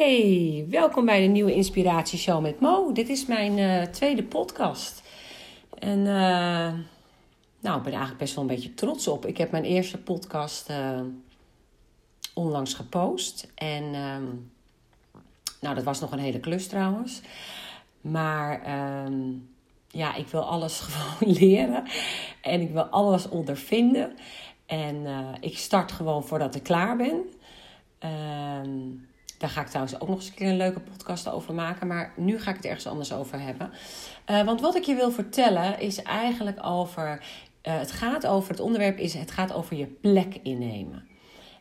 Hey, welkom bij de nieuwe Inspiratieshow met Mo. Dit is mijn uh, tweede podcast. En uh, nou, ik ben eigenlijk best wel een beetje trots op. Ik heb mijn eerste podcast uh, onlangs gepost. En ehm, nou, dat was nog een hele klus trouwens. Maar ehm, ja, ik wil alles gewoon leren. En ik wil alles ondervinden. En ik start gewoon voordat ik klaar ben. Ehm daar ga ik trouwens ook nog eens een keer een leuke podcast over maken. Maar nu ga ik het ergens anders over hebben. Uh, want wat ik je wil vertellen is eigenlijk over. Uh, het gaat over. Het onderwerp is. Het gaat over je plek innemen.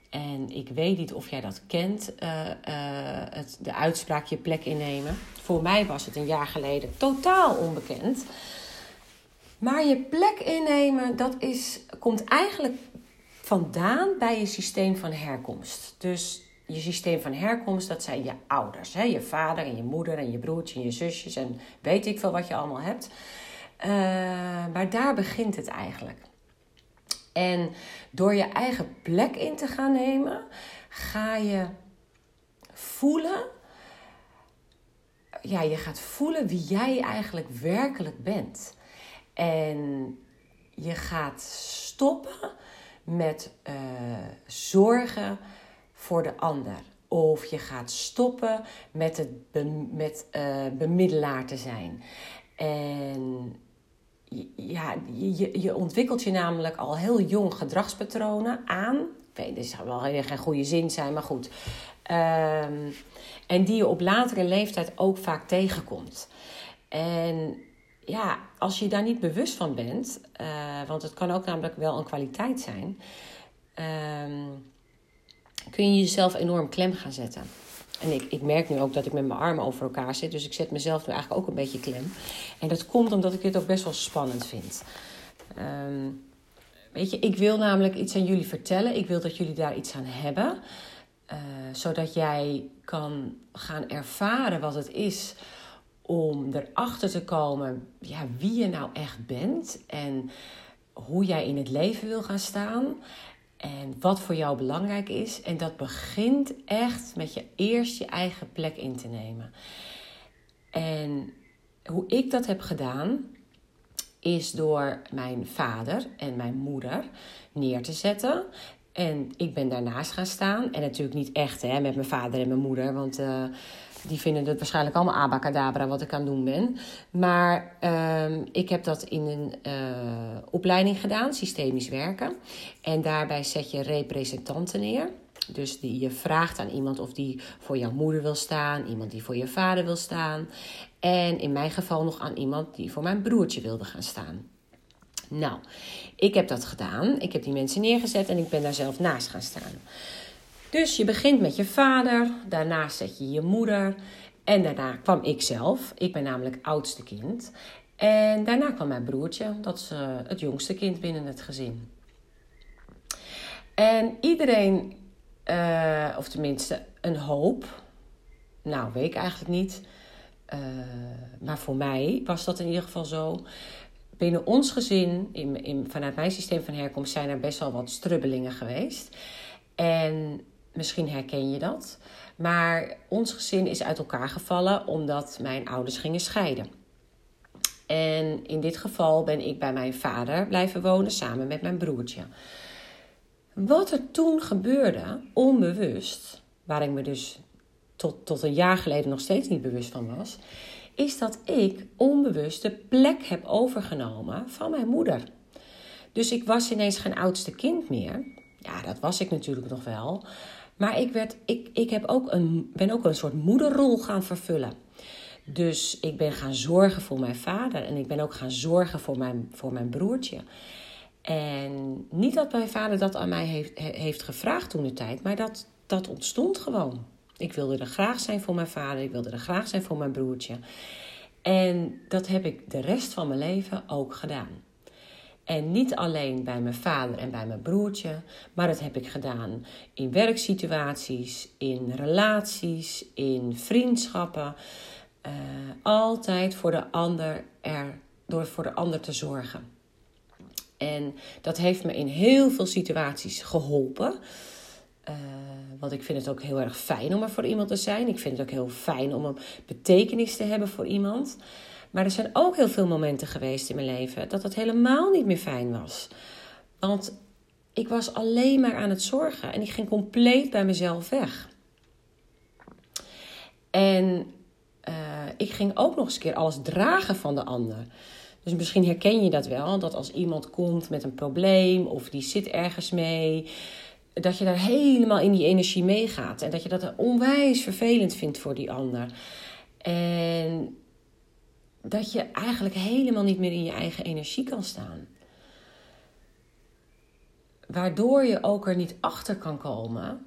En ik weet niet of jij dat kent. Uh, het, de uitspraak je plek innemen. Voor mij was het een jaar geleden totaal onbekend. Maar je plek innemen, dat is, komt eigenlijk vandaan bij je systeem van herkomst. Dus je systeem van herkomst, dat zijn je ouders. Hè? Je vader en je moeder en je broertje en je zusjes en weet ik veel wat je allemaal hebt. Uh, maar daar begint het eigenlijk. En door je eigen plek in te gaan nemen, ga je voelen. Ja, je gaat voelen wie jij eigenlijk werkelijk bent. En je gaat stoppen met uh, zorgen voor de ander. Of je gaat stoppen met, het met uh, bemiddelaar te zijn. En ja, je, je ontwikkelt je namelijk al heel jong gedragspatronen aan. Ik weet, dit zal wel heel geen goede zin zijn, maar goed. Um, en die je op latere leeftijd ook vaak tegenkomt. En ja, als je daar niet bewust van bent, uh, want het kan ook namelijk wel een kwaliteit zijn. Um, kun je jezelf enorm klem gaan zetten. En ik, ik merk nu ook dat ik met mijn armen over elkaar zit. Dus ik zet mezelf nu eigenlijk ook een beetje klem. En dat komt omdat ik dit ook best wel spannend vind. Um, weet je, ik wil namelijk iets aan jullie vertellen. Ik wil dat jullie daar iets aan hebben. Uh, zodat jij kan gaan ervaren wat het is om erachter te komen ja, wie je nou echt bent. En hoe jij in het leven wil gaan staan. En wat voor jou belangrijk is. En dat begint echt met je eerst je eigen plek in te nemen. En hoe ik dat heb gedaan, is door mijn vader en mijn moeder neer te zetten. En ik ben daarnaast gaan staan. En natuurlijk niet echt hè, met mijn vader en mijn moeder. Want uh, die vinden het waarschijnlijk allemaal abacadabra wat ik aan het doen ben. Maar uh, ik heb dat in een uh, opleiding gedaan, systemisch werken. En daarbij zet je representanten neer. Dus die, je vraagt aan iemand of die voor jouw moeder wil staan, iemand die voor je vader wil staan. En in mijn geval nog aan iemand die voor mijn broertje wilde gaan staan. Nou, ik heb dat gedaan. Ik heb die mensen neergezet en ik ben daar zelf naast gaan staan. Dus je begint met je vader, daarna zet je je moeder en daarna kwam ik zelf. Ik ben namelijk oudste kind. En daarna kwam mijn broertje, dat is het jongste kind binnen het gezin. En iedereen, uh, of tenminste een hoop, nou weet ik eigenlijk niet, uh, maar voor mij was dat in ieder geval zo. Binnen ons gezin, in, in, vanuit mijn systeem van herkomst, zijn er best wel wat strubbelingen geweest. En Misschien herken je dat. Maar ons gezin is uit elkaar gevallen omdat mijn ouders gingen scheiden. En in dit geval ben ik bij mijn vader blijven wonen samen met mijn broertje. Wat er toen gebeurde, onbewust, waar ik me dus tot, tot een jaar geleden nog steeds niet bewust van was, is dat ik onbewust de plek heb overgenomen van mijn moeder. Dus ik was ineens geen oudste kind meer. Ja, dat was ik natuurlijk nog wel. Maar ik, werd, ik, ik heb ook een, ben ook een soort moederrol gaan vervullen. Dus ik ben gaan zorgen voor mijn vader en ik ben ook gaan zorgen voor mijn, voor mijn broertje. En niet dat mijn vader dat aan mij heeft, heeft gevraagd toen de tijd, maar dat, dat ontstond gewoon. Ik wilde er graag zijn voor mijn vader, ik wilde er graag zijn voor mijn broertje. En dat heb ik de rest van mijn leven ook gedaan. En niet alleen bij mijn vader en bij mijn broertje, maar dat heb ik gedaan in werksituaties, in relaties, in vriendschappen. Uh, altijd voor de ander er, door voor de ander te zorgen. En dat heeft me in heel veel situaties geholpen. Uh, want ik vind het ook heel erg fijn om er voor iemand te zijn. Ik vind het ook heel fijn om een betekenis te hebben voor iemand. Maar er zijn ook heel veel momenten geweest in mijn leven dat het helemaal niet meer fijn was. Want ik was alleen maar aan het zorgen en ik ging compleet bij mezelf weg. En uh, ik ging ook nog eens een keer alles dragen van de ander. Dus misschien herken je dat wel, dat als iemand komt met een probleem of die zit ergens mee, dat je daar helemaal in die energie meegaat. En dat je dat onwijs vervelend vindt voor die ander. En dat je eigenlijk helemaal niet meer in je eigen energie kan staan. Waardoor je ook er niet achter kan komen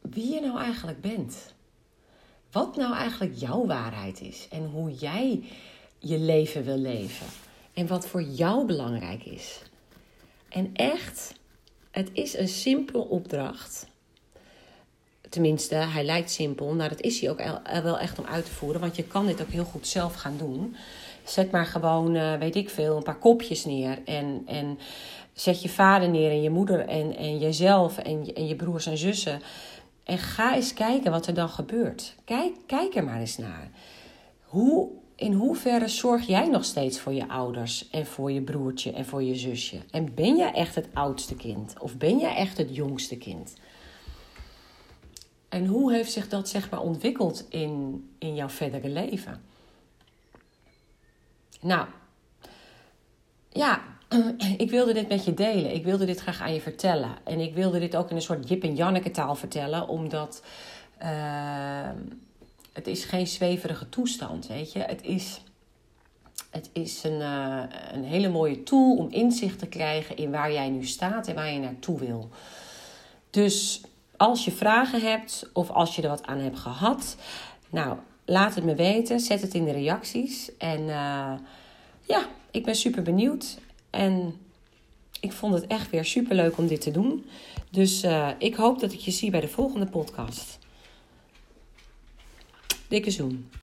wie je nou eigenlijk bent. Wat nou eigenlijk jouw waarheid is en hoe jij je leven wil leven. En wat voor jou belangrijk is. En echt, het is een simpele opdracht. Tenminste, hij lijkt simpel, maar dat is hij ook wel echt om uit te voeren. Want je kan dit ook heel goed zelf gaan doen. Zet maar gewoon, eh, weet ik veel, een paar kopjes neer. En, en zet je vader neer en je moeder en, en jezelf en, en je broers en zussen. En ga eens kijken wat er dan gebeurt. Kijk, kijk er maar eens naar. Hoe, in hoeverre zorg jij nog steeds voor je ouders en voor je broertje en voor je zusje? En ben jij echt het oudste kind? Of ben jij echt het jongste kind? En hoe heeft zich dat zeg maar ontwikkeld in, in jouw verdere leven? Nou, ja, ik wilde dit met je delen. Ik wilde dit graag aan je vertellen. En ik wilde dit ook in een soort Jip en Janneke taal vertellen, omdat uh, het is geen zweverige toestand, weet je. Het is, het is een, uh, een hele mooie tool om inzicht te krijgen in waar jij nu staat en waar je naartoe wil. Dus als je vragen hebt of als je er wat aan hebt gehad, nou, laat het me weten. Zet het in de reacties. En uh, ja, ik ben super benieuwd. En ik vond het echt weer super leuk om dit te doen. Dus uh, ik hoop dat ik je zie bij de volgende podcast. Dikke zoen.